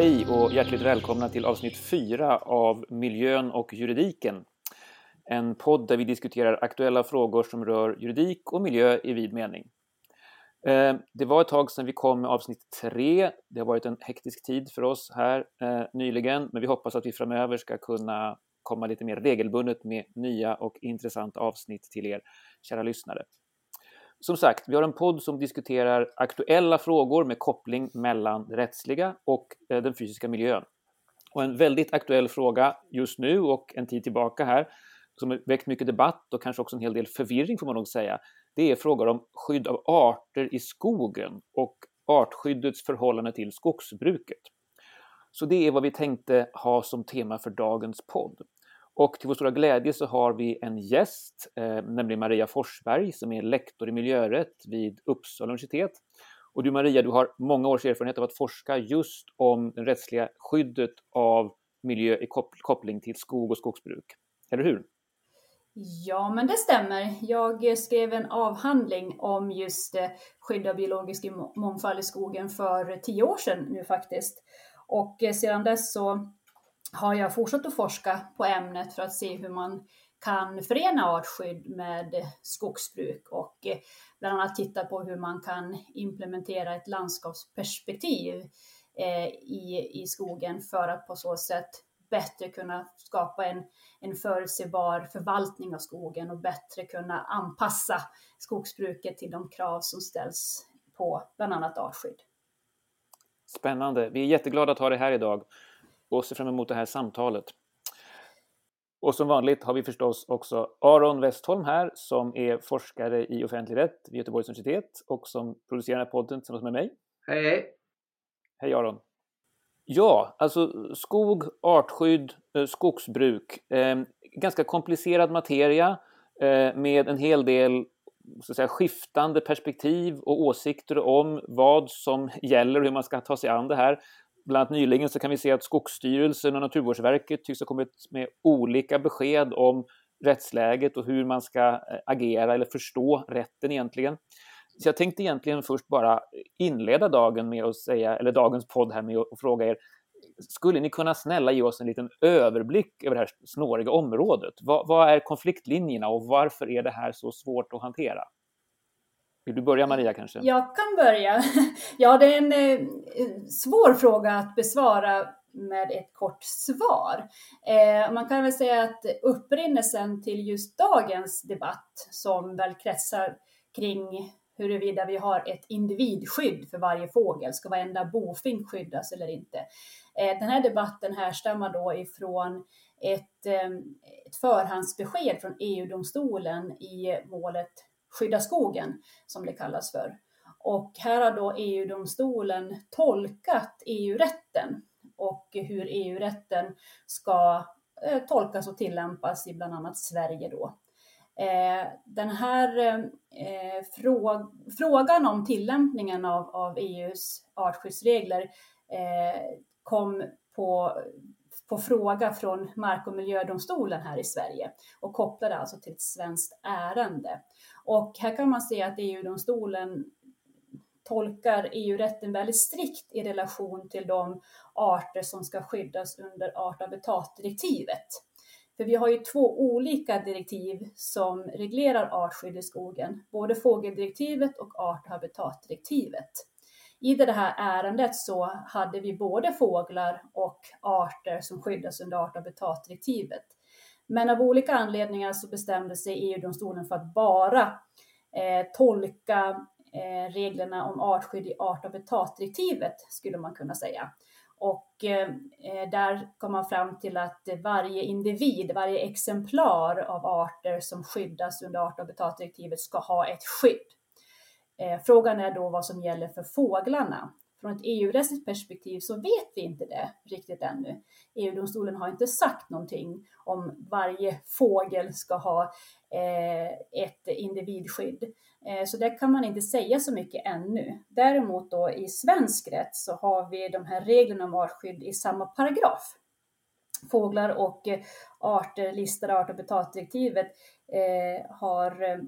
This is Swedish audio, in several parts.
Hej och hjärtligt välkomna till avsnitt 4 av Miljön och juridiken. En podd där vi diskuterar aktuella frågor som rör juridik och miljö i vid mening. Eh, det var ett tag sedan vi kom med avsnitt 3. Det har varit en hektisk tid för oss här eh, nyligen, men vi hoppas att vi framöver ska kunna komma lite mer regelbundet med nya och intressanta avsnitt till er kära lyssnare. Som sagt, vi har en podd som diskuterar aktuella frågor med koppling mellan det rättsliga och eh, den fysiska miljön. Och en väldigt aktuell fråga just nu och en tid tillbaka här, som har väckt mycket debatt och kanske också en hel del förvirring får man nog säga, det är frågor om skydd av arter i skogen och artskyddets förhållande till skogsbruket. Så det är vad vi tänkte ha som tema för dagens podd. Och till vår stora glädje så har vi en gäst, eh, nämligen Maria Forsberg som är lektor i miljörätt vid Uppsala universitet. Och du Maria, du har många års erfarenhet av att forska just om det rättsliga skyddet av miljö i koppling till skog och skogsbruk. Eller hur? Ja, men det stämmer. Jag skrev en avhandling om just eh, skydd av biologisk mångfald i skogen för tio år sedan nu faktiskt. Och eh, sedan dess så har jag fortsatt att forska på ämnet för att se hur man kan förena artskydd med skogsbruk och eh, bland annat titta på hur man kan implementera ett landskapsperspektiv eh, i, i skogen för att på så sätt bättre kunna skapa en, en förutsägbar förvaltning av skogen och bättre kunna anpassa skogsbruket till de krav som ställs på bland annat artskydd. Spännande. Vi är jätteglada att ha dig här idag och ser fram emot det här samtalet. Och som vanligt har vi förstås också Aron Westholm här som är forskare i offentlig rätt vid Göteborgs universitet och som producerar den här podden tillsammans med mig. Hej hej! Hej Aron! Ja, alltså skog, artskydd, eh, skogsbruk. Eh, ganska komplicerad materia eh, med en hel del så att säga, skiftande perspektiv och åsikter om vad som gäller och hur man ska ta sig an det här. Bland annat nyligen så kan vi se att Skogsstyrelsen och Naturvårdsverket tycks ha kommit med olika besked om rättsläget och hur man ska eh, agera eller förstå rätten egentligen. Så jag tänkte egentligen först bara inleda dagen med att säga, eller dagens podd här med att fråga er, skulle ni kunna snälla ge oss en liten överblick över det här snåriga området? Vad, vad är konfliktlinjerna och varför är det här så svårt att hantera? Vill du börja Maria kanske? Jag kan börja. Ja, det är en eh, svår fråga att besvara med ett kort svar. Eh, man kan väl säga att upprinnelsen till just dagens debatt som väl kretsar kring huruvida vi har ett individskydd för varje fågel. Ska varenda bofink skyddas eller inte? Eh, den här debatten härstammar då ifrån ett, ett förhandsbesked från EU-domstolen i målet Skydda skogen, som det kallas för. Och här har då EU-domstolen tolkat EU-rätten och hur EU-rätten ska eh, tolkas och tillämpas i bland annat Sverige då. Eh, den här eh, frågan om tillämpningen av, EUs artskyddsregler kom på, på fråga från Mark och miljödomstolen här i Sverige och kopplade alltså till ett svenskt ärende. Och här kan man se att EU-domstolen tolkar EU-rätten väldigt strikt i relation till de arter som ska skyddas under art och habitatdirektivet. För vi har ju två olika direktiv som reglerar artskydd i skogen, både fågeldirektivet och art och habitatdirektivet. I det här ärendet så hade vi både fåglar och arter som skyddas under art och habitatdirektivet. Men av olika anledningar så bestämde sig EU-domstolen för att bara eh, tolka eh, reglerna om artskydd i art och habitatdirektivet, skulle man kunna säga. Och eh, där kom man fram till att varje individ, varje exemplar av arter som skyddas under art och habitatdirektivet ska ha ett skydd. Eh, frågan är då vad som gäller för fåglarna. Från ett EU-rättsligt perspektiv så vet vi inte det riktigt ännu. EU-domstolen har inte sagt någonting om varje fågel ska ha eh, ett individskydd. Eh, så där kan man inte säga så mycket ännu. Däremot då i svensk rätt så har vi de här reglerna om artskydd i samma paragraf. Fåglar och eh, arter listade art och habitatdirektivet eh, har, eh,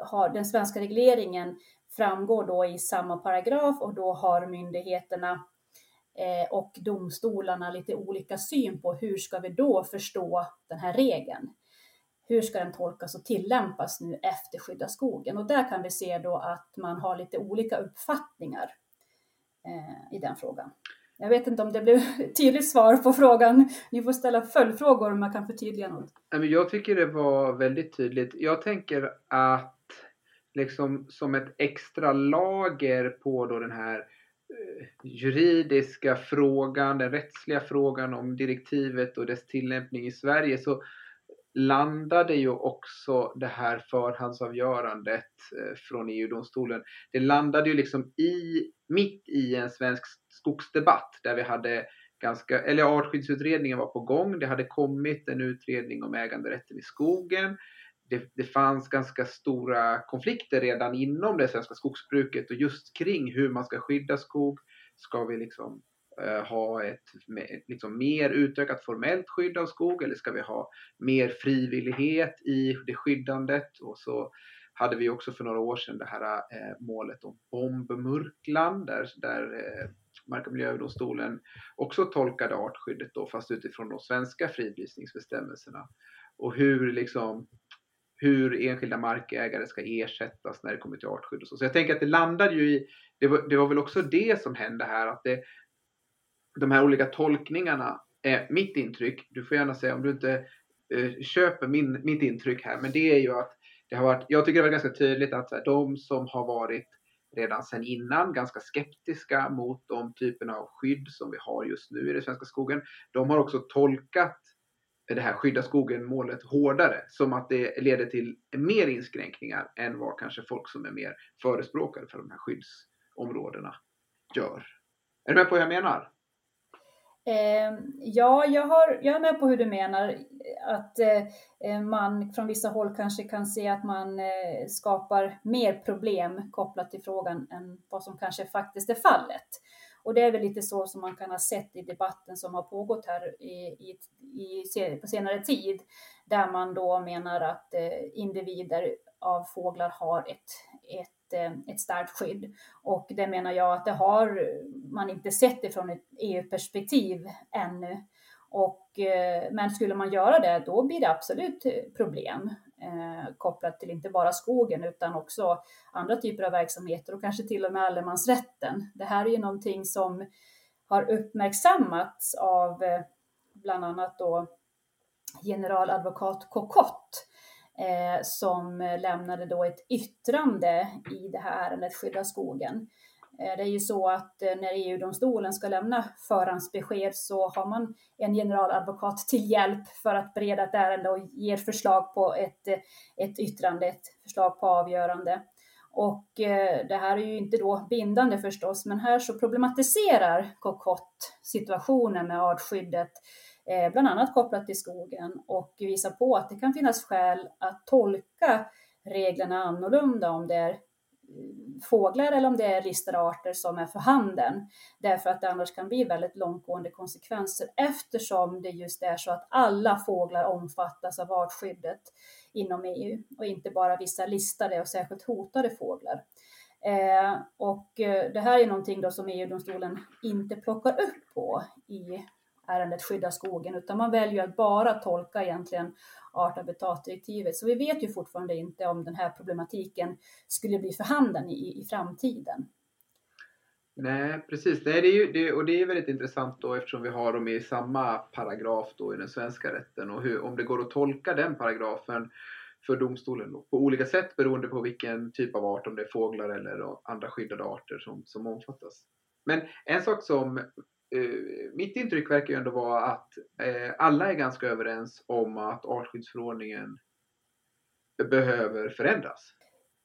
har den svenska regleringen framgår då i samma paragraf och då har myndigheterna eh, och domstolarna lite olika syn på hur ska vi då förstå den här regeln. Hur ska den tolkas och tillämpas nu efter skydda skogen? Och där kan vi se då att man har lite olika uppfattningar eh, i den frågan. Jag vet inte om det blev tydligt svar på frågan. Ni får ställa följdfrågor om man kan förtydliga något. Jag tycker det var väldigt tydligt. Jag tänker att liksom som ett extra lager på då den här eh, juridiska frågan, den rättsliga frågan om direktivet och dess tillämpning i Sverige så landade ju också det här förhandsavgörandet eh, från EU-domstolen. Det landade ju liksom i, mitt i en svensk skogsdebatt där vi hade ganska, eller artskyddsutredningen var på gång. Det hade kommit en utredning om äganderätten i skogen. Det, det, fanns ganska stora konflikter redan inom det svenska skogsbruket och just kring hur man ska skydda skog. Ska vi liksom eh, ha ett liksom mer utökat formellt skydd av skog eller ska vi ha mer frivillighet i det skyddandet? Och så hade vi också för några år sedan det här eh, målet om bombmurklan där, där eh, Mark och miljööverdomstolen också tolkade artskyddet då, fast utifrån de svenska fridlysningsbestämmelserna. Och hur, liksom, hur enskilda markägare ska ersättas när det kommer till artskydd och så. Så jag tänker att det landade ju i, det var, det var väl också det som hände här, att det, de här olika tolkningarna, är mitt intryck, du får gärna säga om du inte eh, köper min, mitt intryck här, men det är ju att det har varit, jag tycker det var ganska tydligt att här, de som har varit redan sedan innan ganska skeptiska mot de typerna av skydd som vi har just nu i den svenska skogen. De har också tolkat det här skydda skogen-målet hårdare, som att det leder till mer inskränkningar än vad kanske folk som är mer förespråkare för de här skyddsområdena gör. Är du med på vad jag menar? Eh, ja, jag, har, jag är med på hur du menar. Att eh, man från vissa håll kanske kan se att man eh, skapar mer problem kopplat till frågan än vad som kanske faktiskt är fallet. Och det är väl lite så som man kan ha sett i debatten som har pågått här i, i, i på senare tid, där man då menar att eh, individer av fåglar har ett, ett Eh, ett, starkt skydd. Och det menar jag att det har man inte sett ifrån ett EU-perspektiv ännu. Och, eh, men skulle man göra det, då blir det absolut eh, problem eh, kopplat till inte bara skogen utan också andra typer av verksamheter och kanske till och med allemansrätten. Det här är ju någonting som har uppmärksammats av eh, bland annat då generaladvokat Kokott eh, som lämnade då ett yttrande i det här ärendet Skydda skogen. Eh, det är ju så att eh, när EU-domstolen ska lämna förhandsbesked så har man en generaladvokat till hjälp för att bereda ett ärende och ger förslag på ett, eh, ett yttrande, ett förslag på avgörande. Och det här är ju inte då bindande förstås, men här så problematiserar Kokott situationen med artskyddet bland annat kopplat till skogen och visar på att det kan finnas skäl att tolka reglerna annorlunda om det är fåglar eller om det är listade arter som är för handen. Därför att det annars kan bli väldigt långtgående konsekvenser eftersom det just är så att alla fåglar omfattas av artskyddet inom EU och inte bara vissa listade och särskilt hotade fåglar. Eh, och eh, det här är någonting då som EU-domstolen inte plockar upp på i ärendet skydda skogen, utan man väljer att bara tolka egentligen art och habitatdirektivet. Så vi vet ju fortfarande inte om den här problematiken skulle bli för handen i, i framtiden. Nej, precis. Nej, det är ju, det, och det är väldigt intressant då eftersom vi har dem i samma paragraf då i den svenska rätten och hur, om det går att tolka den paragrafen för domstolen då, på olika sätt beroende på vilken typ av art, om det är fåglar eller andra skyddade arter som, som omfattas. Men en sak som Eh, mitt intryck verkar ju ändå vara att eh, alla är ganska överens om att artskyddsförordningen behöver förändras.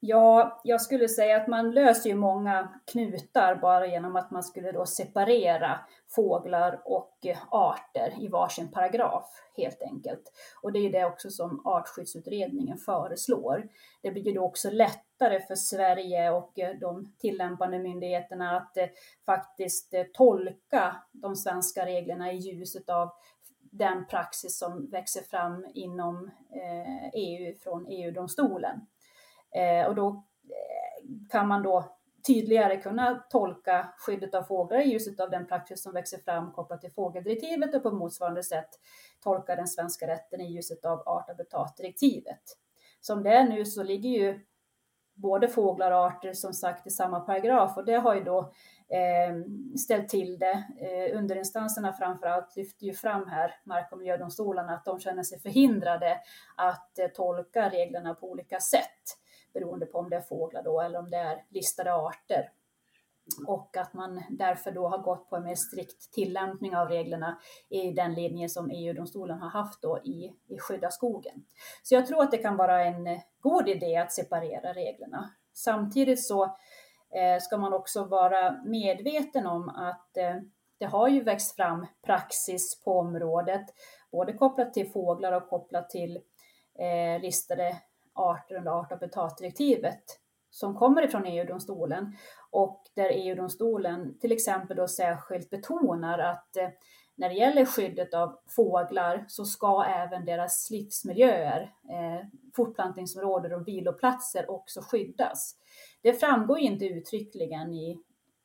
Ja, jag skulle säga att man löser ju många knutar bara genom att man skulle då separera fåglar och eh, arter i varsin paragraf helt enkelt. Och det är ju det också som artskyddsutredningen föreslår. Det blir ju då också lättare för Sverige och eh, de tillämpande myndigheterna att eh, faktiskt tolka de svenska reglerna i ljuset av den praxis som växer fram inom EU från EU-domstolen. Eh, och då eh, kan man då tydligare kunna tolka skyddet av fåglar i ljuset av den praxis som växer fram kopplat till fågeldirektivet och på motsvarande sätt tolka den svenska rätten i ljuset av art och habitatdirektivet. Som det är nu så ligger ju både fåglar och arter som sagt i samma paragraf och det har ju då eh, ställt till det. Eh, underinstanserna framförallt lyfter ju fram här, mark och miljödomstolarna, att de känner sig förhindrade att eh, tolka reglerna på olika sätt beroende på om det är fåglar då eller om det är listade arter. Och att man därför då har gått på en mer strikt tillämpning av reglerna i den linje som EU-domstolen har haft då i, i skydda skogen. Så jag tror att det kan vara en god idé att separera reglerna. Samtidigt så eh, ska man också vara medveten om att eh, det har ju växt fram praxis på området, både kopplat till fåglar och kopplat till eh, listade arter under art och habitatdirektivet som kommer ifrån EU-domstolen och där EU-domstolen till exempel då särskilt betonar att eh, när det gäller skyddet av fåglar så ska även deras livsmiljöer, eh, fortplantningsområden och viloplatser också skyddas. Det framgår inte uttryckligen i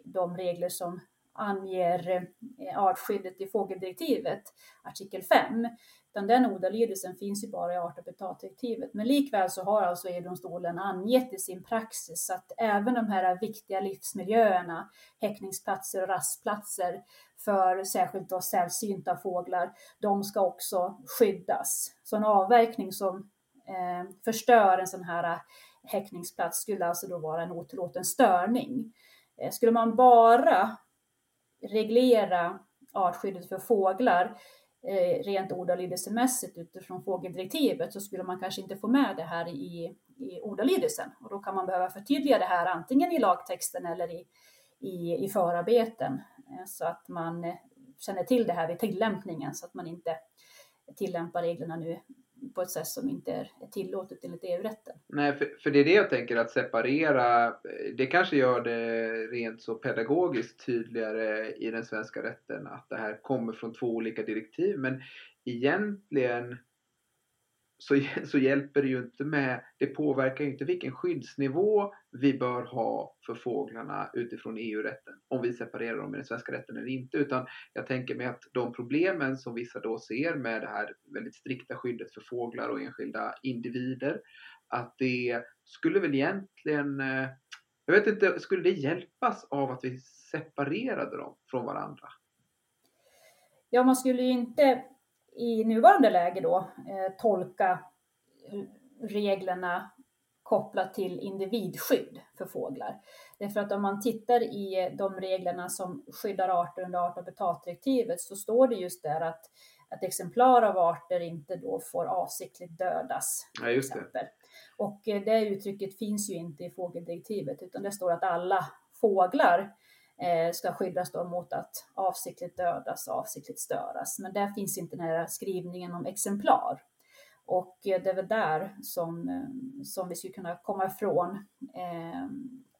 de regler som anger eh, artskyddet i fågeldirektivet, artikel 5, utan den ordalydelsen finns ju bara i art och habitatdirektivet. Men likväl så har alltså EU-domstolen angett i sin praxis att även de här viktiga livsmiljöerna, häckningsplatser och rastplatser för särskilt då sällsynta fåglar, de ska också skyddas. Så en avverkning som eh, förstör en sån här häckningsplats skulle alltså då vara en otillåten störning. Eh, skulle man bara reglera artskyddet för fåglar eh, rent ordalydelsemässigt utifrån fågeldirektivet så skulle man kanske inte få med det här i, i ordalydelsen. Och då kan man behöva förtydliga det här antingen i lagtexten eller i, i, i förarbeten eh, så att man eh, känner till det här vid tillämpningen så att man inte tillämpar reglerna nu på ett sätt som inte är tillåtet enligt EU-rätten. Nej, för, för, det är det jag tänker att separera, eh, det kanske gör det rent så pedagogiskt tydligare i den svenska rätten att det här kommer från två olika direktiv. Men egentligen så, så hjälper det ju inte med, det påverkar ju inte vilken skyddsnivå vi bör ha för fåglarna utifrån EU-rätten. Om vi separerar dem i den svenska rätten eller inte. Utan jag tänker mig att de problemen som vissa då ser med det här väldigt strikta skyddet för fåglar och enskilda individer. Att det skulle väl egentligen, eh, jag vet inte, skulle det hjälpas av att vi separerade dem från varandra? Ja, man skulle ju inte i nuvarande läge då eh, tolka reglerna kopplat till individskydd för fåglar. Därför att om man tittar i de reglerna som skyddar arter under art och habitatdirektivet så står det just där att, att exemplar av arter inte då får avsiktligt dödas. Ja, just det. Och eh, det uttrycket finns ju inte i fågeldirektivet utan det står att alla fåglar ska skyddas då mot att avsiktligt dödas och avsiktligt störas. Men där finns inte den här skrivningen om exemplar. Och eh, det är väl där som, eh, som vi skulle kunna komma ifrån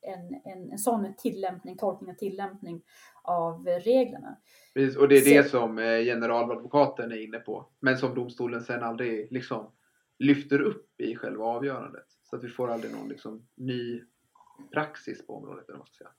en, en, en sån tillämpning, tolkning och tillämpning av reglerna. Precis, och det är det som generaladvokaten är inne på, men som domstolen sen aldrig liksom lyfter upp i själva avgörandet. Så att vi får aldrig någon liksom ny praxis på området. Eller vad ska säga.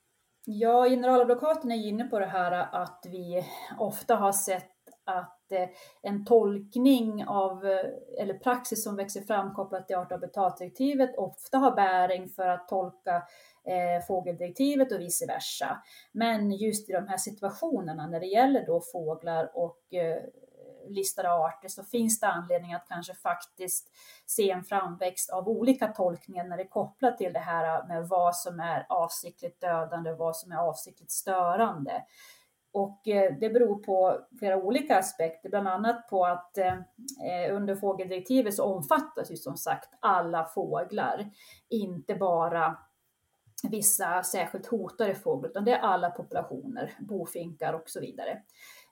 Ja, generaladvokaten är inne på det här att vi ofta har sett att eh, en tolkning av, eh, eller praxis som växer fram kopplat till art och habitatdirektivet ofta har bäring för att tolka eh, fågeldirektivet och vice versa. Men just i de här situationerna när det gäller då fåglar och eh, listade arter så finns det anledning att kanske faktiskt se en framväxt av olika tolkningar när det är kopplat till det här med vad som är avsiktligt dödande och vad som är avsiktligt störande. Och eh, det beror på flera olika aspekter, bland annat på att eh, eh, under fågeldirektivet så omfattas ju som sagt alla fåglar, inte bara vissa särskilt hotade fåglar, utan det är alla populationer, bofinkar och så vidare.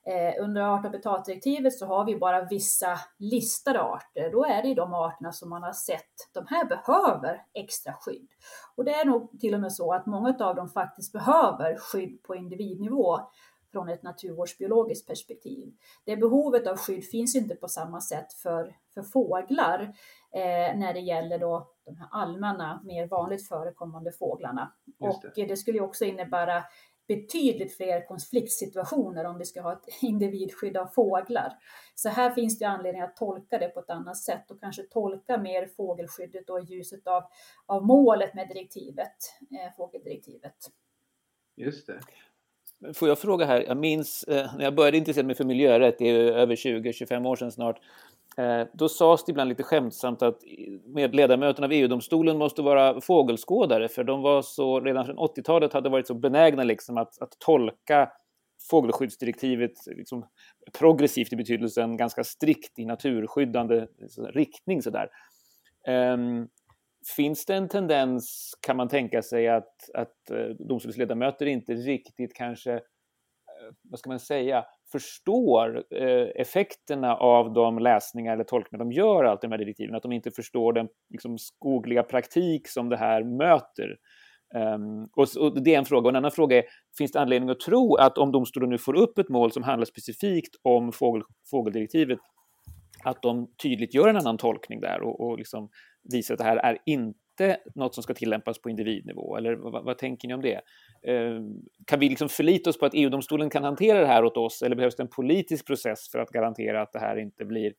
Eh, under art och habitatdirektivet så har vi bara vissa listade arter. Då är det ju de arterna som man har sett, de här behöver extra skydd. Och det är nog till och med så att många av dem faktiskt behöver skydd på individnivå från ett naturvårdsbiologiskt perspektiv. Det behovet av skydd finns inte på samma sätt för, för fåglar eh, när det gäller då de här allmänna, mer vanligt förekommande fåglarna. Det. Och det skulle också innebära betydligt fler konfliktsituationer om vi ska ha ett individskydd av fåglar. Så här finns det anledning att tolka det på ett annat sätt och kanske tolka mer fågelskyddet i ljuset av, av målet med direktivet, eh, fågeldirektivet. Just det. Får jag fråga här, jag minns eh, när jag började intressera mig för miljörätt, det är över 20-25 år sedan snart, Eh, då sades det ibland lite skämtsamt att med ledamöterna av EU-domstolen måste vara fågelskådare för de var så, redan från 80-talet hade varit så benägna liksom att, att tolka fågelskyddsdirektivet liksom, progressivt i betydelsen ganska strikt i naturskyddande liksom, riktning. Sådär. Um, finns det en tendens, kan man tänka sig, att, att eh, domstolsledamöter inte riktigt kanske, eh, vad ska man säga, förstår eh, effekterna av de läsningar eller tolkningar de gör av de här direktiven, att de inte förstår den liksom, skogliga praktik som det här möter. Um, och, och, det är en fråga. Och en annan fråga är, finns det anledning att tro att om domstolen nu får upp ett mål som handlar specifikt om fågel, fågeldirektivet, att de tydligt gör en annan tolkning där och, och liksom visar att det här är inte något som ska tillämpas på individnivå? Eller vad, vad tänker ni om det? Eh, kan vi liksom förlita oss på att EU-domstolen kan hantera det här åt oss eller behövs det en politisk process för att garantera att det här inte blir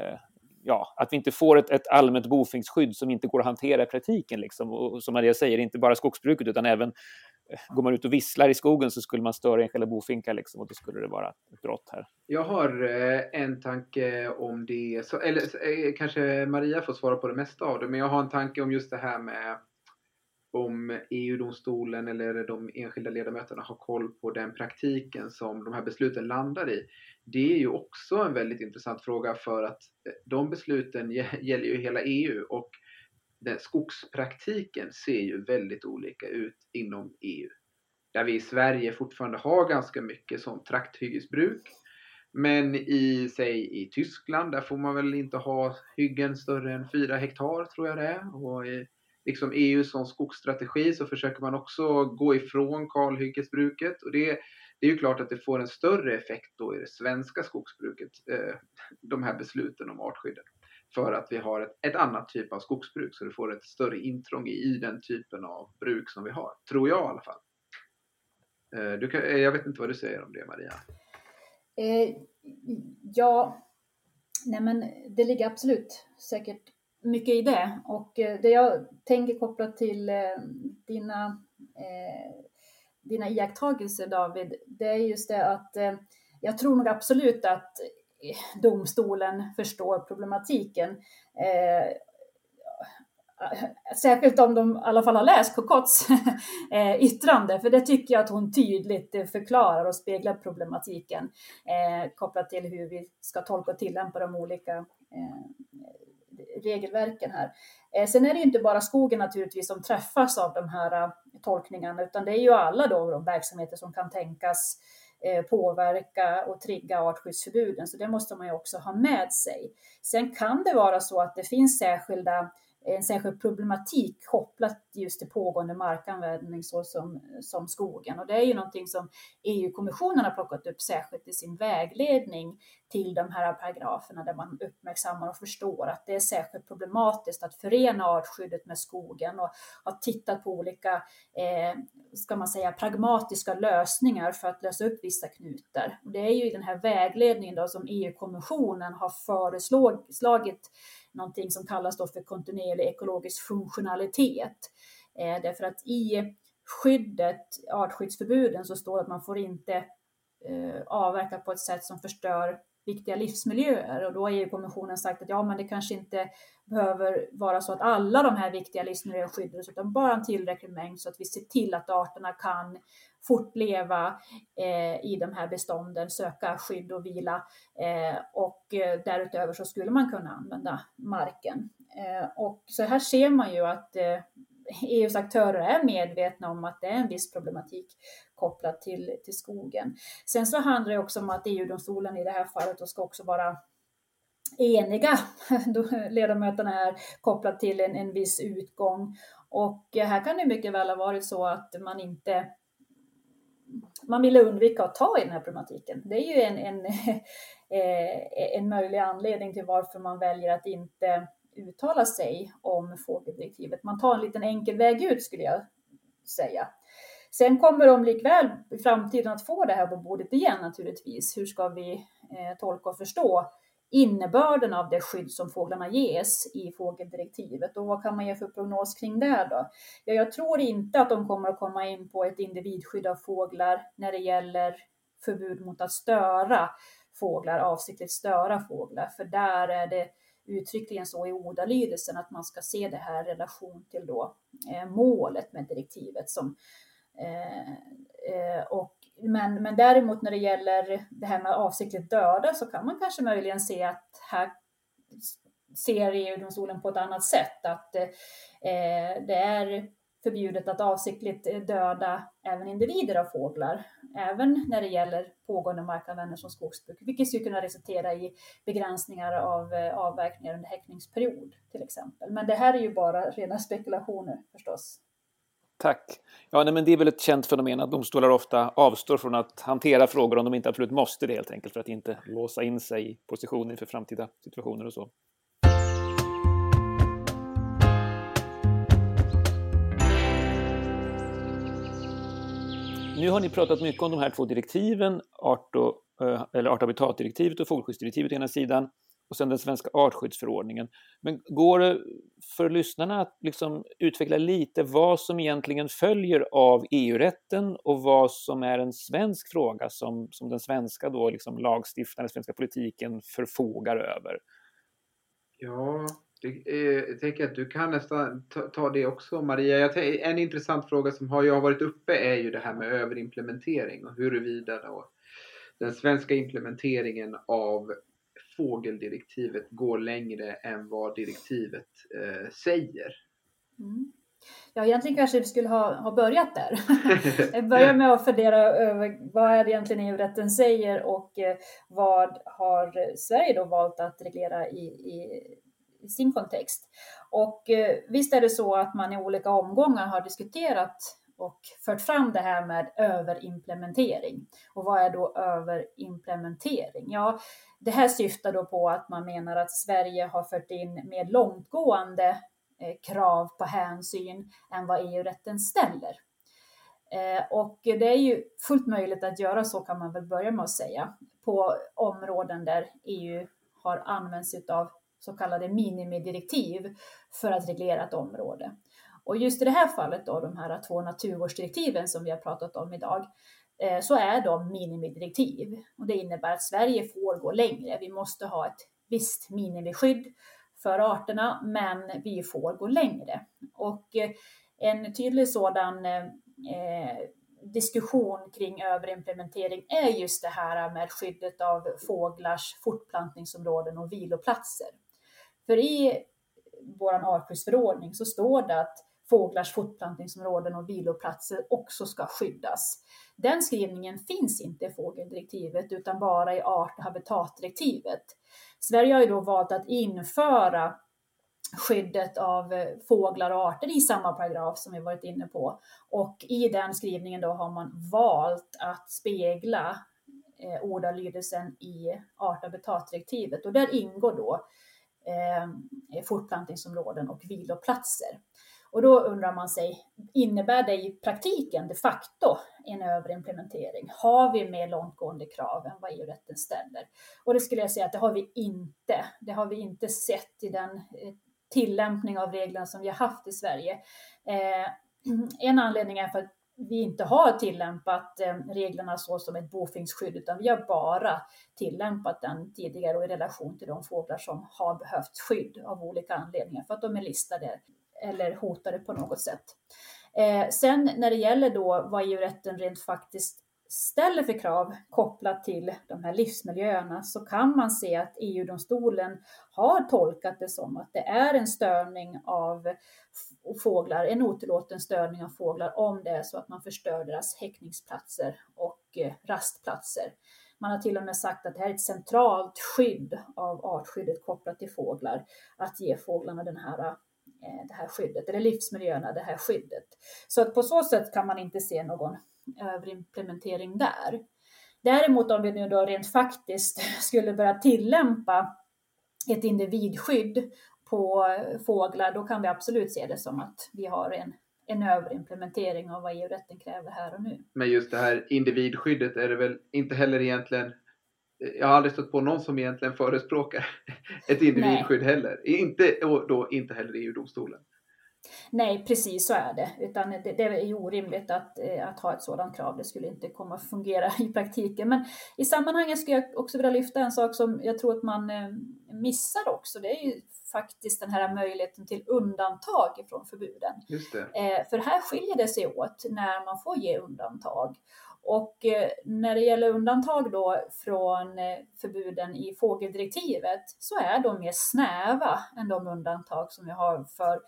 eh, ja, att vi inte får ett, ett allmänt bofingsskydd som inte går att hantera i praktiken. Liksom. Och, som Maria säger, inte bara skogsbruket utan även går man ut och visslar i skogen så skulle man störa enskilda bofinkar liksom, och då skulle det vara ett brott här. Jag har eh, en tanke om det, så, eller eh, kanske Maria får svara på det mesta av det, men jag har en tanke om just det här med om EU-domstolen eller de enskilda ledamöterna har koll på den praktiken som de här besluten landar i. Det är ju också en väldigt intressant fråga för att eh, de besluten gäller ju hela EU och den skogspraktiken ser ju väldigt olika ut inom EU. Där vi i Sverige fortfarande har ganska mycket sånt trakthyggesbruk. Men i, säg i Tyskland, där får man väl inte ha hyggen större än 4 hektar tror jag det är. Och i liksom EU som skogsstrategi så försöker man också gå ifrån kalhyggesbruket. Och det, det är ju klart att det får en större effekt då i det svenska skogsbruket, eh, de här besluten om artskyddet för att vi har ett, ett annat typ av skogsbruk så du får ett större intrång i, den typen av bruk som vi har. Tror jag i alla fall. Eh, du kan, eh, jag vet inte vad du säger om det Maria? Eh, ja, nej men det ligger absolut säkert mycket i det och eh, det jag tänker kopplat till eh, dina, eh, dina iakttagelser David, det är just det att eh, jag tror nog absolut att domstolen förstår problematiken. Eh, särskilt om de i alla fall har läst Kokotts eh, yttrande, för det tycker jag att hon tydligt förklarar och speglar problematiken eh, kopplat till hur vi ska tolka och tillämpa de olika eh, regelverken här. Eh, sen är det ju inte bara skogen naturligtvis som träffas av de här eh, tolkningarna, utan det är ju alla då de verksamheter som kan tänkas Eh, Eh, påverka och trigga artskyddsförbuden, så det måste man ju också ha med sig. Sen kan det vara så att det finns särskilda en särskild problematik kopplat just till pågående markanvändning såsom som skogen. Och det är ju någonting som EU-kommissionen har plockat upp särskilt i sin vägledning till de här paragraferna där man uppmärksammar och förstår att det är särskilt problematiskt att förena artskyddet med skogen och har tittat på olika, eh, ska man säga, pragmatiska lösningar för att lösa upp vissa knutar. Och det är ju i den här vägledningen då som EU-kommissionen har föreslagit någonting som kallas då för kontinuerlig ekologisk funktionalitet. Eh, därför att i skyddet, artskyddsförbuden, så står det att man får inte eh, avverka på ett sätt som förstör viktiga livsmiljöer och då har EU-kommissionen sagt att ja, men det kanske inte behöver vara så att alla de här viktiga livsmiljöerna skyddas utan bara en tillräcklig mängd så att vi ser till att arterna kan fortleva eh, i de här bestånden, söka skydd och vila eh, och eh, därutöver så skulle man kunna använda marken. Eh, och så här ser man ju att eh, EUs aktörer är medvetna om att det är en viss problematik kopplat till, till skogen. Sen så handlar det också om att EU-domstolen i det här fallet ska också vara eniga, ledamöterna är kopplat till en, en viss utgång. Och här kan det mycket väl ha varit så att man inte man ville undvika att ta i den här problematiken. Det är ju en, en, eh, en möjlig anledning till varför man väljer att inte uttala sig om fågeldirektivet. Man tar en liten enkel väg ut skulle jag säga. Sen kommer de likväl i framtiden att få det här på bordet igen naturligtvis. Hur ska vi eh, tolka och förstå innebörden av det skydd som fåglarna ges i fågeldirektivet och vad kan man ge för prognos kring det då? Ja, jag tror inte att de kommer att komma in på ett individskydd av fåglar när det gäller förbud mot att störa fåglar, avsiktligt störa fåglar, för där är det uttryckligen så i ordalydelsen att man ska se det här i relation till då eh, målet med direktivet som eh, eh, och men, men däremot när det gäller det här med avsiktligt döda så kan man kanske möjligen se att här ser EU-domstolen på ett annat sätt, att eh, det är förbjudet att avsiktligt eh, döda även individer av fåglar, även när det gäller pågående markanvändning som skogsbruk, vilket skulle kunna resultera i begränsningar av eh, avverkningar under häckningsperiod till exempel. Men det här är ju bara rena spekulationer förstås. Tack. Ja, nej, men det är väl ett känt fenomen att domstolar ofta avstår från att hantera frågor om de inte absolut måste det helt enkelt för att inte låsa in sig i positioner för framtida situationer och så. Nu har ni pratat mycket om de här två direktiven, art och, eh, eller art och habitatdirektivet och fågelskyddsdirektivet å ena sidan och sen den svenska artskyddsförordningen. Men går det för lyssnarna att liksom utveckla lite vad som egentligen följer av EU-rätten och vad som är en svensk fråga som, som den svenska då liksom lagstiftaren, den svenska politiken förfogar över? Ja, det, eh, jag tänker att du kan nästan ta, ta det också Maria. Jag, en intressant fråga som har, jag har varit uppe är ju det här med överimplementering och huruvida då den svenska implementeringen av fågeldirektivet går längre än vad direktivet eh, säger. Mm. Ja, egentligen kanske vi skulle ha, ha börjat där. Börja med att fundera över vad är det egentligen EU-rätten säger och eh, vad har Sverige då valt att reglera i, i sin kontext. Och eh, visst är det så att man i olika omgångar har diskuterat och fört fram det här med överimplementering. Och vad är då överimplementering? Ja, det här syftar då på att man menar att Sverige har fört in mer långtgående eh, krav på hänsyn än vad EU-rätten ställer. Eh, och det är ju fullt möjligt att göra så kan man väl börja med att säga på områden där EU har använt sig av så kallade minimidirektiv för att reglera ett område. Och just i det här fallet då, de här två naturvårdsdirektiven som vi har pratat om idag, eh, så är de minimidirektiv. Och det innebär att Sverige får gå längre. Vi måste ha ett visst minimiskydd för arterna, men vi får gå längre. Och eh, en tydlig sådan eh, eh, diskussion kring överimplementering är just det här med skyddet av fåglars fortplantningsområden och viloplatser. För i vår artskyddsförordning så står det att fåglars fortplantningsområden och viloplatser också ska skyddas. Den skrivningen finns inte i fågeldirektivet utan bara i art och habitatdirektivet. Sverige har ju då valt att införa skyddet av eh, fåglar och arter i samma paragraf som vi varit inne på. Och i den skrivningen då har man valt att spegla eh, ordalydelsen i art och habitatdirektivet och där ingår då Eh, eh, fortplantningsområden och viloplatser. Och då undrar man sig, innebär det i praktiken de facto en överimplementering? Har vi mer långtgående krav än vad EU-rätten ställer? Och det skulle jag säga att det har vi inte. Det har vi inte sett i den eh, tillämpning av reglerna som vi har haft i Sverige. Eh, en anledning är för att vi inte har tillämpat eh, reglerna så som ett bofinksskydd, utan vi har bara tillämpat den tidigare och i relation till de fåglar som har behövt skydd av olika anledningar, för att de är listade eller hotade på något sätt. Eh, sen när det gäller då vad EU-rätten rent faktiskt ställer för krav kopplat till de här livsmiljöerna så kan man se att EU-domstolen har tolkat det som att det är en störning av fåglar, en otillåten störning av fåglar om det är så att man förstör deras häckningsplatser och eh, rastplatser. Man har till och med sagt att det här är ett centralt skydd av artskyddet kopplat till fåglar, att ge fåglarna den här eh, det här skyddet, eller livsmiljöerna, det här skyddet. Så att på så sätt kan man inte se någon överimplementering där. Däremot om vi nu då rent faktiskt skulle börja tillämpa ett individskydd på fåglar, då kan vi absolut se det som att vi har en, en överimplementering av vad EU-rätten kräver här och nu. Men just det här individskyddet är det väl inte heller egentligen jag har aldrig stött på någon som egentligen förespråkar ett individskydd Nej. heller. Inte, och då inte heller EU-domstolen. Nej, precis så är det. Utan det, det är orimligt att, eh, att ha ett sådant krav. Det skulle inte komma att fungera i praktiken. Men i sammanhanget skulle jag också vilja lyfta en sak som jag tror att man eh, missar också. Det är ju faktiskt den här möjligheten till undantag från förbuden. Just det. Eh, för här skiljer det sig åt när man får ge undantag. Och när det gäller undantag då från förbuden i fågeldirektivet så är de mer snäva än de undantag som vi har för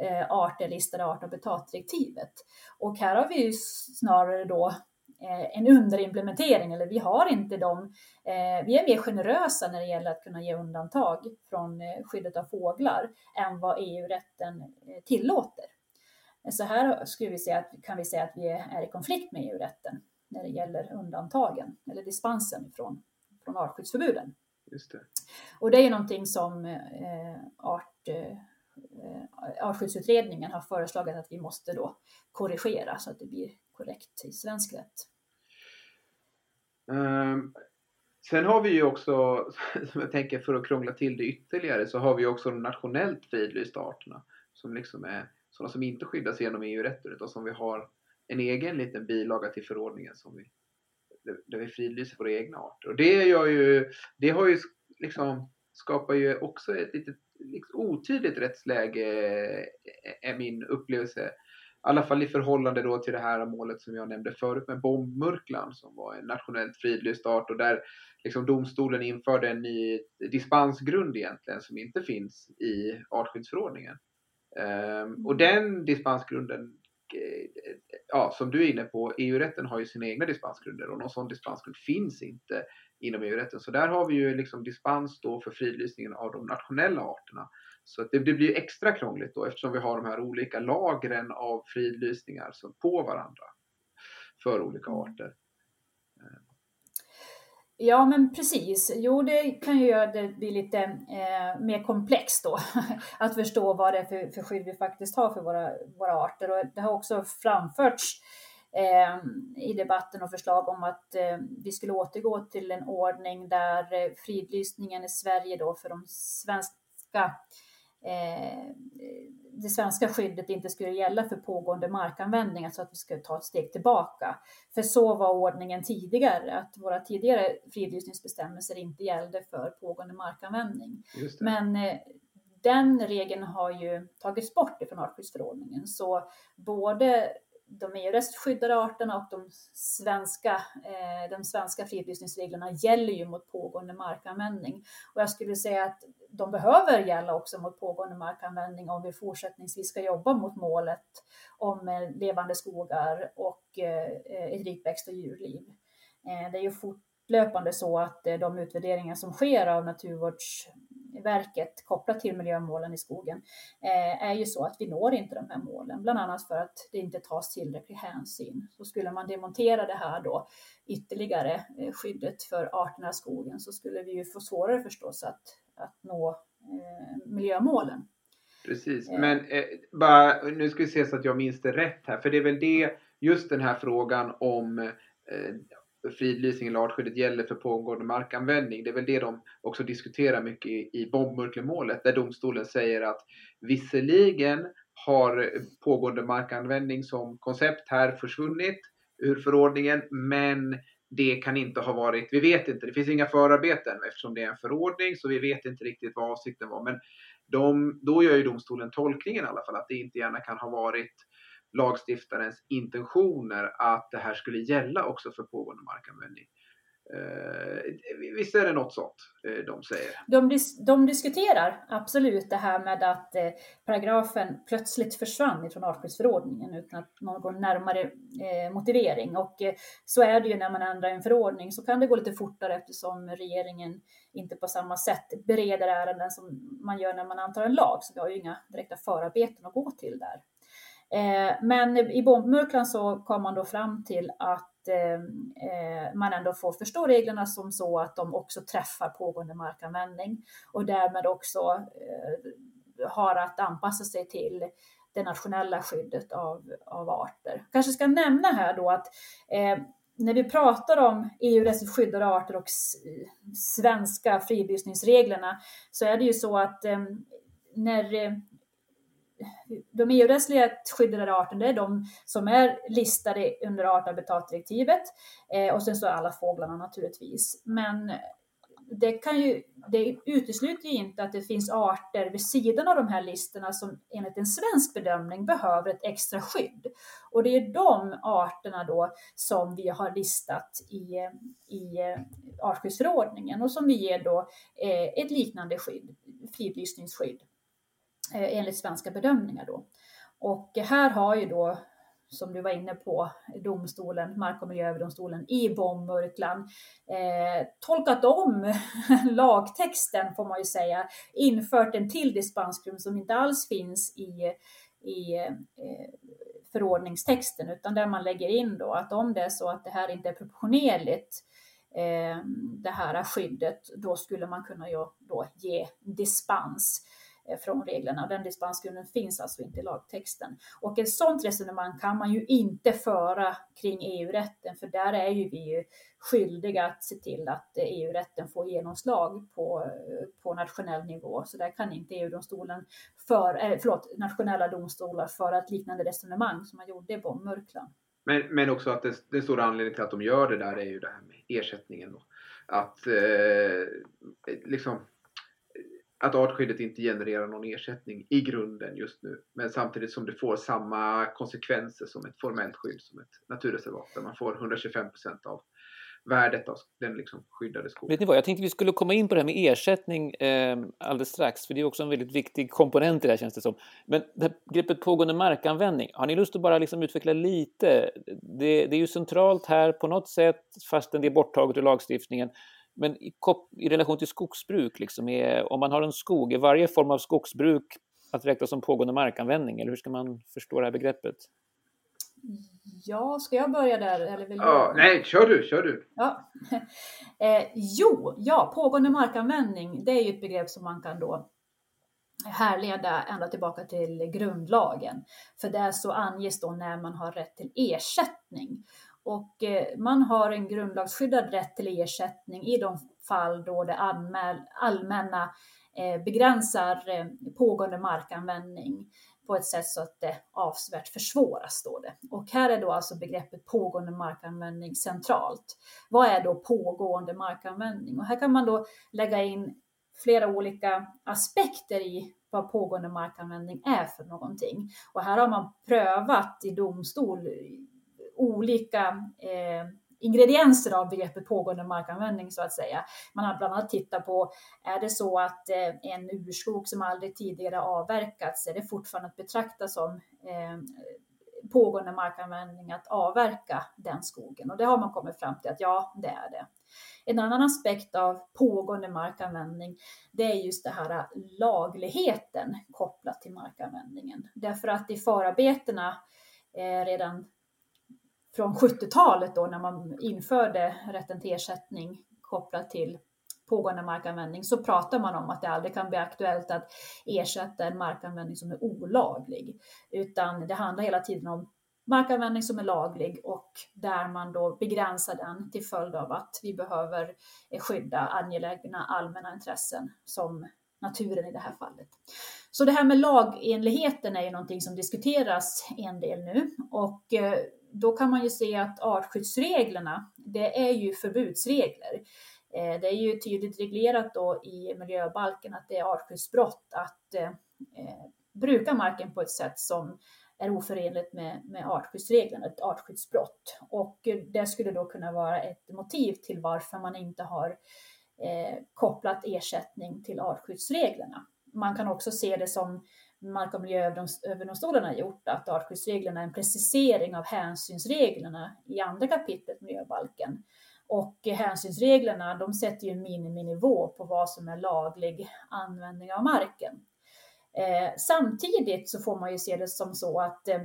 eh, arter listade art och habitatdirektivet. Och här har vi snarare då eh, en underimplementering, eller vi har inte dem. Eh, vi är mer generösa när det gäller att kunna ge undantag från eh, skyddet av fåglar än vad EU-rätten tillåter. Så här skulle vi säga att, kan vi säga att vi är i konflikt med EU-rätten när det gäller undantagen eller dispensen från, från artskyddsförbuden. Just det. Och det är ju någonting som art Eh, artskyddsutredningen har föreslagit att vi måste då korrigera så att det blir korrekt i svensk rätt. Um, sen har vi ju också, som jag tänker för att krångla till det ytterligare, så har vi också de nationellt fridlysta arterna som liksom är sådana som inte skyddas genom EU-rätten utan som vi har en egen liten bilaga till förordningen som vi, där vi fridlyser våra egna arter. Och det gör ju, det har ju liksom skapar ju också ett litet otydligt rättsläge är min upplevelse. I alla fall i förhållande då till det här målet som jag nämnde förut med bombmurklan som var en nationellt fridlyst art och där liksom domstolen införde en ny dispensgrund egentligen som inte finns i artskyddsförordningen. Um, och den dispensgrunden, eh, ja, som du är inne på, EU-rätten har ju sina egna dispensgrunder och någon sån dispensgrund finns inte inom EU-rätten. Så där har vi ju liksom dispens då för fridlysningen av de nationella arterna. Så det, det, blir extra krångligt då eftersom vi har de här olika lagren av fridlysningar som på varandra för olika mm. arter. Ja, men precis. Jo, det kan ju göra det bli lite eh, mer komplext då, att förstå vad det är för, för skydd vi faktiskt har för våra, våra arter. Och det har också framförts eh, i debatten och förslag om att eh, vi skulle återgå till en ordning där eh, fridlysningen i Sverige då för de svenska eh, det svenska skyddet inte skulle gälla för pågående markanvändning, alltså att vi skulle ta ett steg tillbaka. För så var ordningen tidigare, att våra tidigare fridlysningsbestämmelser inte gällde för pågående markanvändning. Men eh, den regeln har ju tagits bort ifrån artskyddsförordningen, så både de EU-rättsligt arterna och de svenska, eh, de svenska fridlysningsreglerna gäller ju mot pågående markanvändning. Och jag skulle säga att de behöver gälla också mot pågående markanvändning om vi fortsättningsvis ska jobba mot målet om eh, levande skogar och eh, eh, ett rikt växt och djurliv. Eh, det är ju fortlöpande så att eh, de utvärderingar som sker av Naturvårds verket kopplat till miljömålen i skogen eh, är ju så att vi når inte de här målen, bland annat för att det inte tas tillräcklig hänsyn. Så skulle man demontera det här då ytterligare, eh, skyddet för arterna i skogen, så skulle vi ju få svårare förstås att, att nå eh, miljömålen. Precis, men eh, bara, nu ska vi se så att jag minns det rätt här, för det är väl det, just den här frågan om eh, fridlysning eller artskyddet gäller för pågående markanvändning. Det är väl det de också diskuterar mycket i, i bombmurklemålet där domstolen säger att visserligen har pågående markanvändning som koncept här försvunnit ur förordningen men det kan inte ha varit, vi vet inte, det finns inga förarbeten eftersom det är en förordning så vi vet inte riktigt vad avsikten var. Men de, då gör ju domstolen tolkningen i alla fall att det inte gärna kan ha varit lagstiftarens intentioner att det här skulle gälla också för pågående markanvändning. Eh, visst är det något sånt eh, de säger? De, dis de diskuterar absolut det här med att eh, paragrafen plötsligt försvann från artskyddsförordningen utan att någon närmare eh, motivering. Och eh, så är det ju när man ändrar en förordning så kan det gå lite fortare eftersom regeringen inte på samma sätt bereder ärenden som man gör när man antar en lag. Så vi har ju inga direkta förarbeten att gå till där. Eh, men i bombmurklan så kom man då fram till att eh, eh, man ändå får förstå reglerna som så att de också träffar pågående markanvändning och därmed också har att anpassa sig till det nationella skyddet av, av arter. Kanske ska nämna här då att eh, när vi pratar om EU-rättsligt skyddade arter och svenska fridlysningsreglerna så är det ju så att eh, när de EU-rättsligt skyddade arterna det är de som är listade under arthabitatdirektivet eh, och sen så är alla fåglarna naturligtvis. Men det, kan ju, det utesluter ju inte att det finns arter vid sidan av de här listorna som enligt en svensk bedömning behöver ett extra skydd. Och det är de arterna då som vi har listat i, i eh, artskyddsförordningen och som vi ger då eh, ett liknande skydd, fridlysningsskydd, Eh, enligt svenska bedömningar då. Och här har ju då som du var inne på, domstolen, Mark och miljööverdomstolen i Bombmurklan, eh, tolkat om lagtexten får man ju säga, infört en till dispensgrund som inte alls finns i, i eh, förordningstexten utan där man lägger in då att om det är så att det här inte är proportionerligt eh, det här skyddet, då skulle man kunna då ge dispens. Eh, från reglerna. Den dispensgrunden finns alltså inte i lagtexten. Och ett sådant resonemang kan man ju inte föra kring EU-rätten, för där är ju vi ju skyldiga att se till att eh, EU-rätten får genomslag på, eh, på nationell nivå. Så där kan inte EU-domstolen, för, äh, förlåt, nationella domstolar föra ett liknande resonemang som man gjorde i Bombmurklan. Men, men också att det, den stora anledningen till att de gör det där är ju det här med ersättningen. Då. Att eh, liksom att artskyddet inte genererar någon ersättning i grunden just nu. Men samtidigt som det får samma konsekvenser som ett formellt skydd som ett naturreservat där man får 125 procent av värdet av den liksom skyddade skogen. Vet ni vad, jag tänkte vi skulle komma in på det här med ersättning eh, alldeles strax, för det är också en väldigt viktig komponent i det här känns det som. Men det här greppet pågående markanvändning, har ni lust att bara liksom utveckla lite? Det, det är ju centralt här på något sätt, fastän det är borttaget ur lagstiftningen. Men i, i relation till skogsbruk, liksom, är, om man har en skog, är varje form av skogsbruk att räkna som pågående markanvändning? Eller hur ska man förstå det här begreppet? Ja, ska jag börja där? Eller vill ja, du? Nej, kör du, kör du. Ja. Eh, jo, ja, pågående markanvändning, det är ju ett begrepp som man kan då härleda ända tillbaka till grundlagen. För där så anges då när man har rätt till ersättning. Och eh, man har en grundlagsskyddad rätt till ersättning i de fall då det allmänna eh, begränsar eh, pågående markanvändning på ett sätt så att det avsevärt försvåras, står det. Och här är då alltså begreppet pågående markanvändning centralt. Vad är då pågående markanvändning? Och här kan man då lägga in flera olika aspekter i vad pågående markanvändning är för någonting. Och här har man prövat i domstol olika eh, ingredienser av begreppet pågående markanvändning så att säga. Man har bland annat tittat på, är det så att eh, en urskog som aldrig tidigare avverkats, är det fortfarande att betrakta som eh, pågående markanvändning att avverka den skogen? Och det har man kommit fram till att ja, det är det. En annan aspekt av pågående markanvändning, det är just det här eh, lagligheten kopplat till markanvändningen. Därför att i förarbetena eh, redan från 70-talet då när man införde rätten till ersättning kopplat till pågående markanvändning så pratar man om att det aldrig kan bli aktuellt att ersätta en markanvändning som är olaglig. Utan det handlar hela tiden om markanvändning som är laglig och där man då begränsar den till följd av att vi behöver skydda angelägna allmänna intressen som naturen i det här fallet. Så det här med lagenligheten är ju någonting som diskuteras en del nu och eh, då kan man ju se att artskyddsreglerna, det är ju förbudsregler. Eh, det är ju tydligt reglerat då i miljöbalken att det är artskyddsbrott att eh, eh, bruka marken på ett sätt som är oförenligt med, med artskyddsreglerna, ett artskyddsbrott. Och eh, det skulle då kunna vara ett motiv till varför man inte har eh, kopplat ersättning till artskyddsreglerna. Man kan också se det som Mark och miljööverdomstolen har gjort, att artskyddsreglerna är en precisering av hänsynsreglerna i andra kapitlet miljöbalken. Och hänsynsreglerna, de sätter ju en miniminivå på vad som är laglig användning av marken. Eh, samtidigt så får man ju se det som så att eh,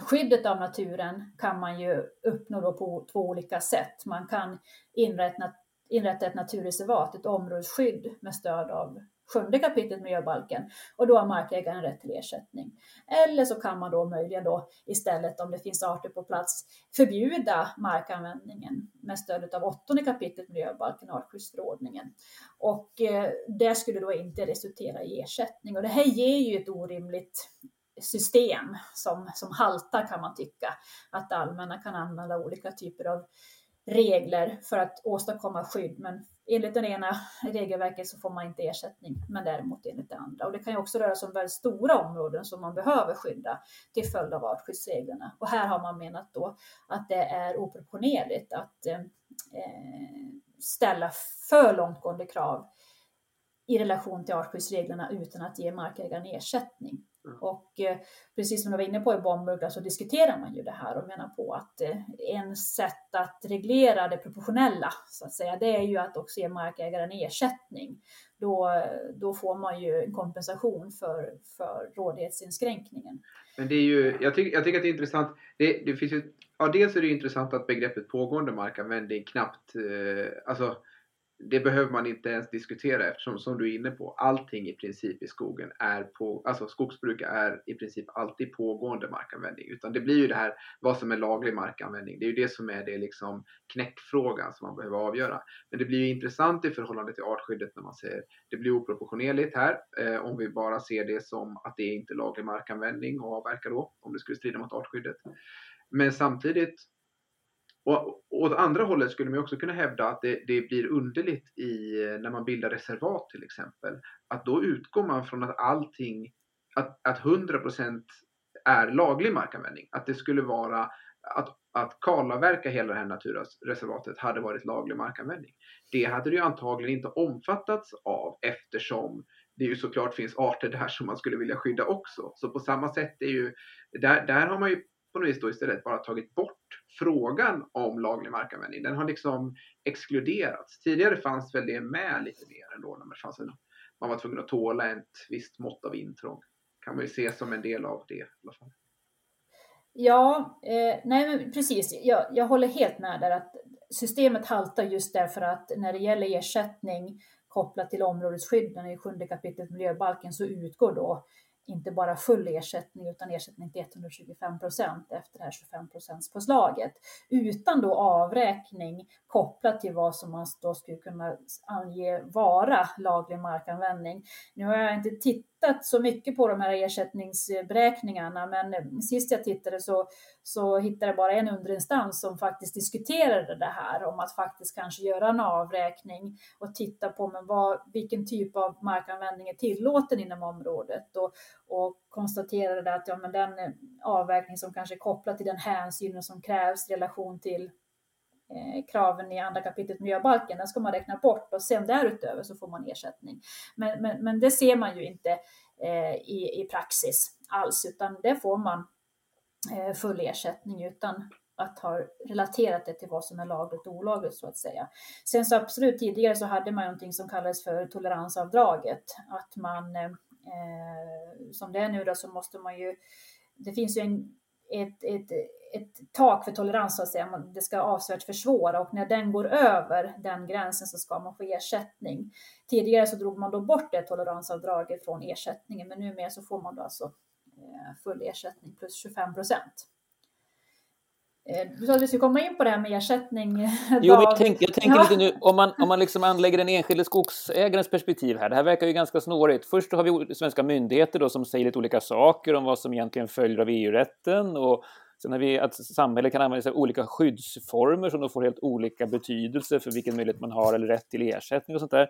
skyddet av naturen kan man ju uppnå på två olika sätt. Man kan inrätta, inrätta ett naturreservat, ett områdesskydd med stöd av sjunde kapitlet miljöbalken och då har markägaren rätt till ersättning. Eller så kan man då möjligen då istället om det finns arter på plats förbjuda markanvändningen med stöd av åttonde kapitlet miljöbalken artskyddsförordningen. Och eh, det skulle då inte resultera i ersättning och det här ger ju ett orimligt system som, som haltar kan man tycka. Att det allmänna kan använda olika typer av regler för att åstadkomma skydd men enligt det ena regelverket så får man inte ersättning, men däremot enligt det andra. Och det kan ju också röra sig om väldigt stora områden som man behöver skydda till följd av artskyddsreglerna. Och här har man menat då att det är oproportionerligt att eh, ställa för långtgående krav i relation till artskyddsreglerna utan att ge markägaren ersättning. Och eh, precis som du var inne på i Bomburg så diskuterar man ju det här och menar på att eh, en sätt att reglera det proportionella så att säga, det är ju att också ge markägaren ersättning. Då, då får man ju en kompensation för, för rådighetsinskränkningen. Men det är ju, jag, tycker, jag tycker att det är intressant. Det, det finns ju, ja, dels är det intressant att begreppet pågående markanvändning knappt, eh, alltså det behöver man inte ens diskutera eftersom som du är inne på, allting i princip i skogen är på, alltså skogsbruk är i princip alltid pågående markanvändning. Utan det blir ju det här vad som är laglig markanvändning. Det är ju det som är det liksom knäckfrågan som man behöver avgöra. Men det blir ju intressant i förhållande till artskyddet när man säger det blir oproportionerligt här eh, om vi bara ser det som att det är inte laglig markanvändning och avverka då om det skulle strida mot artskyddet. Men samtidigt och åt andra hållet skulle man också kunna hävda att det, det, blir underligt i, när man bildar reservat till exempel. Att då utgår man från att allting, att, att 100% är laglig markanvändning. Att det skulle vara att, att kalavverka hela det här naturreservatet hade varit laglig markanvändning. Det hade det ju antagligen inte omfattats av eftersom det ju såklart finns arter där som man skulle vilja skydda också. Så på samma sätt är ju, där, där har man ju på något vis då istället bara tagit bort frågan om laglig markanvändning. Den har liksom exkluderats. Tidigare fanns väl det med lite mer ändå när man, fanns en, man var tvungen att tåla ett visst mått av intrång. kan man ju se som en del av det i alla fall. Ja, eh, nej men precis. Jag, jag håller helt med där att systemet haltar just därför att när det gäller ersättning kopplat till områdesskydden i sjunde kapitlet miljöbalken så utgår då inte bara full ersättning utan ersättning till 125 procent efter det här 25% påslaget utan då avräkning kopplat till vad som man då skulle kunna ange vara laglig markanvändning. Nu har jag inte tittat så mycket på de här ersättningsberäkningarna men sist jag tittade så, så hittade jag bara en underinstans som faktiskt diskuterade det här om att faktiskt kanske göra en avräkning och titta på men vad, vilken typ av markanvändning är tillåten inom området? Och, och konstaterade att ja, men den avvägning som kanske är kopplad till den hänsynen som krävs i relation till Eh, kraven i andra kapitlet miljöbalken, den ska man räkna bort och sen därutöver så får man ersättning. Men, men, men det ser man ju inte eh, i, i praxis alls, utan det får man eh, full ersättning utan att ha relaterat det till vad som är lagligt och olagligt så att säga. Sen så absolut tidigare så hade man någonting som kallades för toleransavdraget, att man eh, Eh, som det är nu då så måste man ju, det finns ju en, ett, ett, ett tak för tolerans så att säga, det ska avsevärt försvåra och när den går över den gränsen så ska man få ersättning. Tidigare så drog man då bort det toleransavdraget från ersättningen men numera så får man då alltså eh, full ersättning plus 25 procent. Eh, du sa att vi skulle komma in på det här med ersättning. Jo, men jag tänker, jag tänker ja. lite nu, om man, om man liksom anlägger den enskilde skogsägarens perspektiv här. Det här verkar ju ganska snårigt. Först har vi svenska myndigheter då som säger lite olika saker om vad som egentligen följer av EU-rätten. Och sen har vi att samhället kan använda sig av olika skyddsformer som då får helt olika betydelse för vilken möjlighet man har eller rätt till ersättning och sånt där.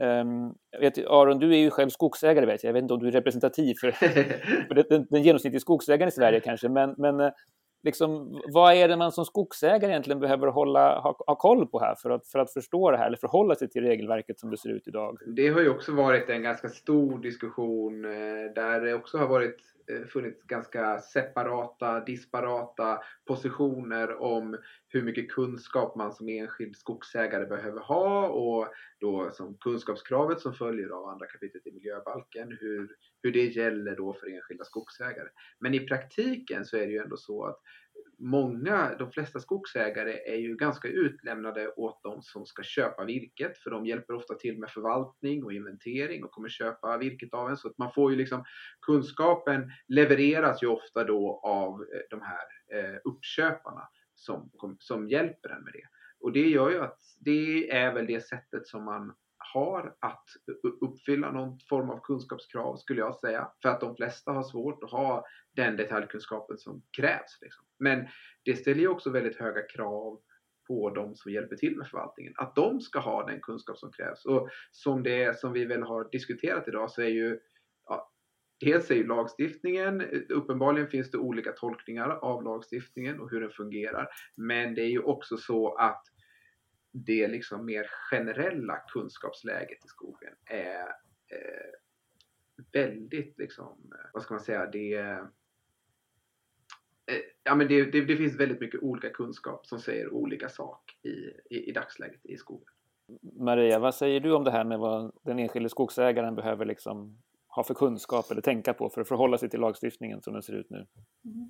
Um, vet, Aron, du är ju själv skogsägare, vet jag. jag vet inte om du är representativ för, för den, den genomsnittliga skogsägaren i Sverige kanske, men, men eh, liksom, vad är det man som skogsägare egentligen behöver hålla, ha, ha koll på här för att, för att förstå det här eller förhålla sig till regelverket som det ser ut idag? Det har ju också varit en ganska stor diskussion eh, där det också har varit Eh, funnits ganska separata, disparata positioner om hur mycket kunskap man som enskild skogsägare behöver ha och då som kunskapskravet som följer av andra kapitlet i miljöbalken, hur, hur det gäller då för enskilda skogsägare. Men i praktiken så är det ju ändå så att många, de flesta skogsägare är ju ganska utlämnade åt de som ska köpa virket för de hjälper ofta till med förvaltning och inventering och kommer köpa virket av en. Så att man får ju liksom kunskapen levereras ju ofta då av eh, de här eh, uppköparna som, som hjälper en med det. Och det gör ju att det är väl det sättet som man har att uppfylla någon form av kunskapskrav skulle jag säga. För att de flesta har svårt att ha den detaljkunskapen som krävs. Liksom. Men det ställer ju också väldigt höga krav på de som hjälper till med förvaltningen. Att de ska ha den kunskap som krävs. Och som det som vi väl har diskuterat idag så är ju ja, Dels är ju lagstiftningen, uppenbarligen finns det olika tolkningar av lagstiftningen och hur den fungerar. Men det är ju också så att det liksom mer generella kunskapsläget i skogen är eh, väldigt, liksom, eh, vad ska man säga, det eh, Ja, men det, det, det, finns väldigt mycket olika kunskap som säger olika sak i, i, i dagsläget i skogen. Maria, vad säger du om det här med vad den enskilde skogsägaren behöver liksom ha för kunskap eller tänka på för att förhålla sig till lagstiftningen som den ser ut nu? Mm.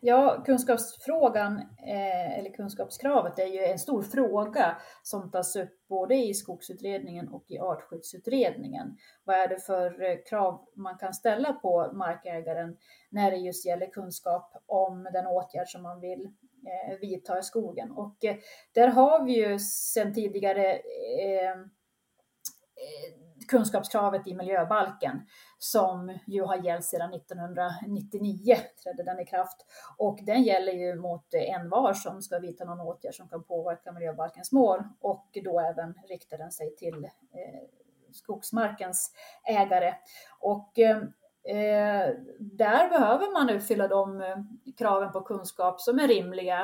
Ja, kunskapsfrågan eh, eller kunskapskravet är ju en stor fråga som tas upp både i skogsutredningen och i artskyddsutredningen. Vad är det för eh, krav man kan ställa på markägaren när det just gäller kunskap om den åtgärd som man vill eh, vidta i skogen? Och eh, där har vi ju sedan tidigare eh, eh, kunskapskravet i miljöbalken som ju har gällt sedan 1999, trädde den i kraft. Och den gäller ju mot envar som ska vidta någon åtgärd som kan påverka miljöbalkens mål och då även riktar den sig till eh, skogsmarkens ägare. Och eh, Eh, där behöver man uppfylla de eh, kraven på kunskap som är rimliga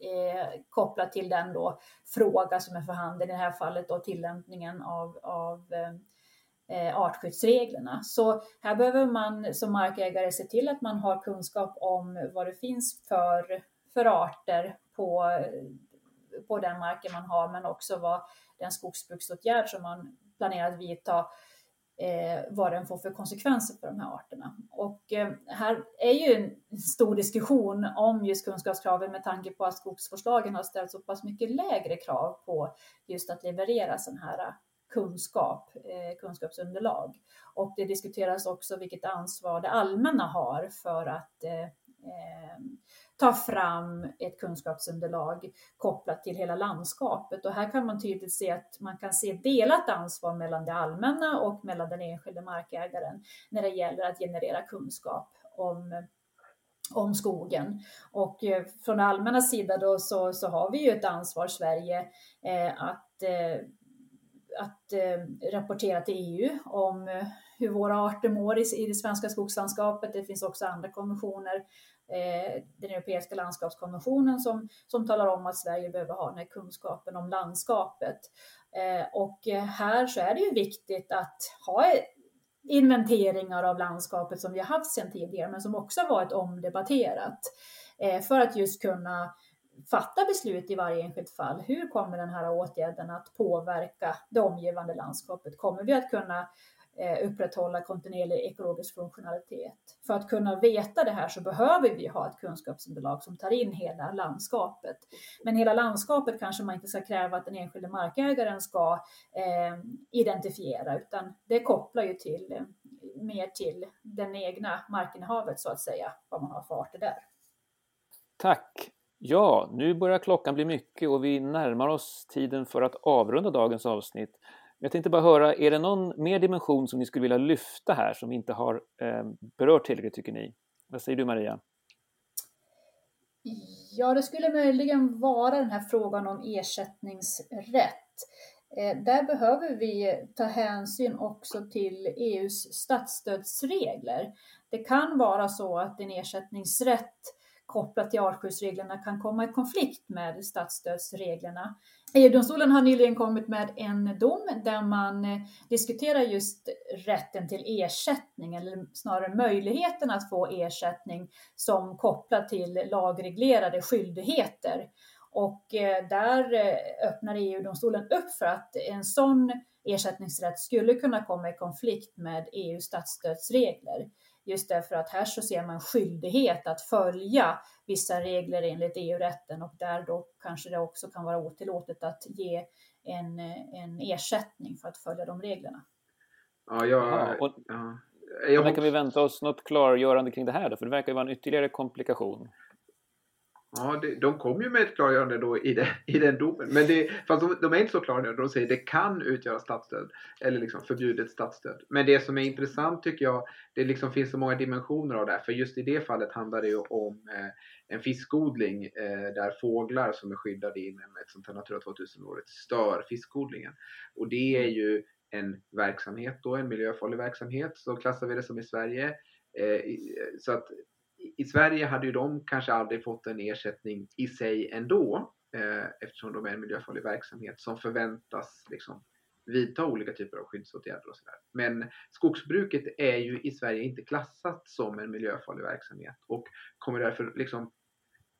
eh, kopplat till den då fråga som är för handen, i det här fallet då tillämpningen av, av eh, Eh, artskyddsreglerna. Så här behöver man som markägare se till att man har kunskap om vad det finns för, för arter på, på den marken man har, men också vad den skogsbruksåtgärd som man planerar att vidta eh, vad den får för konsekvenser för de här arterna. Och eh, här är ju en stor diskussion om just kunskapskraven med tanke på att skogsvårdslagen har ställt så pass mycket lägre krav på just att leverera sådana här kunskap, eh, kunskapsunderlag. Och det diskuteras också vilket ansvar det allmänna har för att eh, eh, ta fram ett kunskapsunderlag kopplat till hela landskapet. Och här kan man tydligt se att man kan se delat ansvar mellan det allmänna och mellan den enskilde markägaren när det gäller att generera kunskap om om skogen. Och eh, från det allmänna sida då så, så har vi ju ett ansvar, Sverige, eh, att eh, att eh, rapportera till EU om eh, hur våra arter mår i, i det svenska skogslandskapet. Det finns också andra konventioner, eh, den europeiska landskapskonventionen som, som talar om att Sverige behöver ha den här kunskapen om landskapet. Eh, och här så är det ju viktigt att ha inventeringar av landskapet som vi har haft sedan tidigare, men som också varit omdebatterat eh, för att just kunna fatta beslut i varje enskilt fall. Hur kommer den här åtgärden att påverka det omgivande landskapet? Kommer vi att kunna eh, upprätthålla kontinuerlig ekologisk funktionalitet? För att kunna veta det här så behöver vi ha ett kunskapsunderlag som tar in hela landskapet. Men hela landskapet kanske man inte ska kräva att den enskilde markägaren ska eh, identifiera, utan det kopplar ju till eh, mer till den egna markinnehavet så att säga, vad man har för arter där. Tack! Ja, nu börjar klockan bli mycket och vi närmar oss tiden för att avrunda dagens avsnitt. Jag tänkte bara höra, är det någon mer dimension som ni skulle vilja lyfta här som vi inte har eh, berört tillräckligt tycker ni? Vad säger du Maria? Ja, det skulle möjligen vara den här frågan om ersättningsrätt. Eh, där behöver vi ta hänsyn också till EUs statsstödsregler. Det kan vara så att en ersättningsrätt kopplat till artskyddsreglerna kan komma i konflikt med statsstödsreglerna. EU-domstolen har nyligen kommit med en dom där man eh, diskuterar just rätten till ersättning, eller snarare möjligheten att få ersättning som kopplat till lagreglerade skyldigheter. Och eh, där eh, öppnar EU-domstolen upp för att en sån ersättningsrätt skulle kunna komma i konflikt med EUs statsstödsregler. Just därför att här så ser man skyldighet att följa vissa regler enligt EU-rätten och där då kanske det också kan vara otillåtet att ge en, en ersättning för att följa de reglerna. Ja, jag, ja, och, ja. Jag när kan vi vänta oss något klargörande kring det här då? För det verkar vara en ytterligare komplikation. Ja, det, de kom ju med ett klargörande då i, det, i den domen. Men det, fast de, de är inte så klargörande. De säger det kan utgöra statsstöd. Eller liksom förbjudet statsstöd. Men det som är intressant tycker jag, det liksom finns så många dimensioner av det här. För just i det fallet handlar det ju om eh, en fiskodling eh, där fåglar som är skyddade inom ett sånt här Natura 2000-område stör fiskodlingen. Och det är ju en verksamhet då, en miljöfarlig verksamhet. Så klassar vi det som i Sverige. Eh, så att i Sverige hade ju de kanske aldrig fått en ersättning i sig ändå eh, eftersom de är en miljöfarlig verksamhet som förväntas liksom, vidta olika typer av skyddsåtgärder och sådär. Men skogsbruket är ju i Sverige inte klassat som en miljöfarlig verksamhet och kommer därför liksom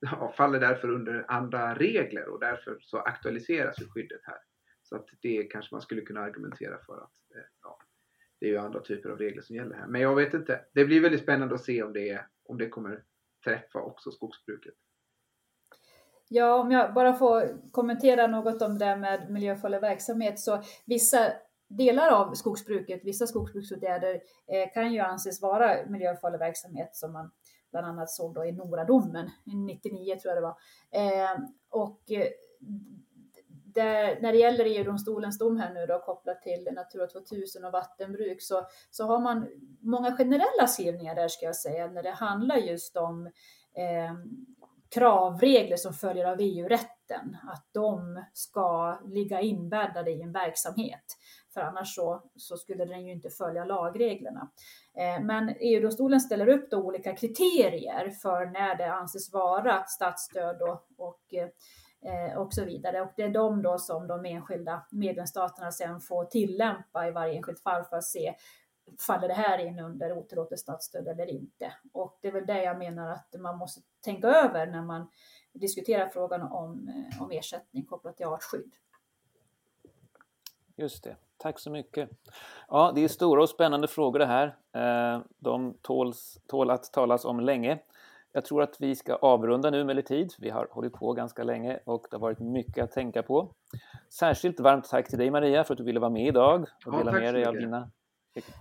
ja, faller därför under andra regler och därför så aktualiseras ju skyddet här. Så att det kanske man skulle kunna argumentera för att eh, ja, det är ju andra typer av regler som gäller här. Men jag vet inte. Det blir väldigt spännande att se om det är om det kommer träffa också skogsbruket. Ja, om jag bara får kommentera något om det med miljöfarlig verksamhet så vissa delar av skogsbruket, vissa skogsbruksåtgärder eh, kan ju anses vara miljöfarlig verksamhet som man bland annat såg då i Noradomen, 99 tror jag det var. Eh, och eh, det, när det gäller EU-domstolens dom här nu då kopplat till Natura 2000 och vattenbruk så, så har man många generella skrivningar där ska jag säga när det handlar just om eh, kravregler som följer av EU-rätten, att de ska ligga inbäddade i en verksamhet. För annars så, så skulle den ju inte följa lagreglerna. Eh, men EU-domstolen ställer upp då olika kriterier för när det anses vara statsstöd och, och Eh, och så vidare. Och det är de då som de enskilda medlemsstaterna sen får tillämpa i varje enskilt fall för att se faller det här in under otillåtet statsstöd eller inte? Och det är väl det jag menar att man måste tänka över när man diskuterar frågan om, eh, om ersättning kopplat till artskydd. Just det. Tack så mycket. Ja, det är stora och spännande frågor det här. Eh, de tåls, tål att talas om länge. Jag tror att vi ska avrunda nu emellertid. Vi har hållit på ganska länge och det har varit mycket att tänka på. Särskilt varmt tack till dig Maria för att du ville vara med idag och dela ja, med dig av dina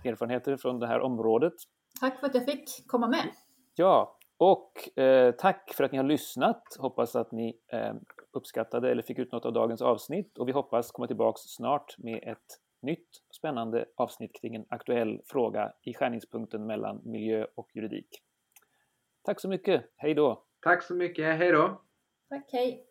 erfarenheter från det här området. Tack för att jag fick komma med. Ja, och eh, tack för att ni har lyssnat. Hoppas att ni eh, uppskattade eller fick ut något av dagens avsnitt och vi hoppas komma tillbaks snart med ett nytt spännande avsnitt kring en aktuell fråga i skärningspunkten mellan miljö och juridik. Tack så mycket. Hej då! Tack så mycket. Hej då! Tack, hej!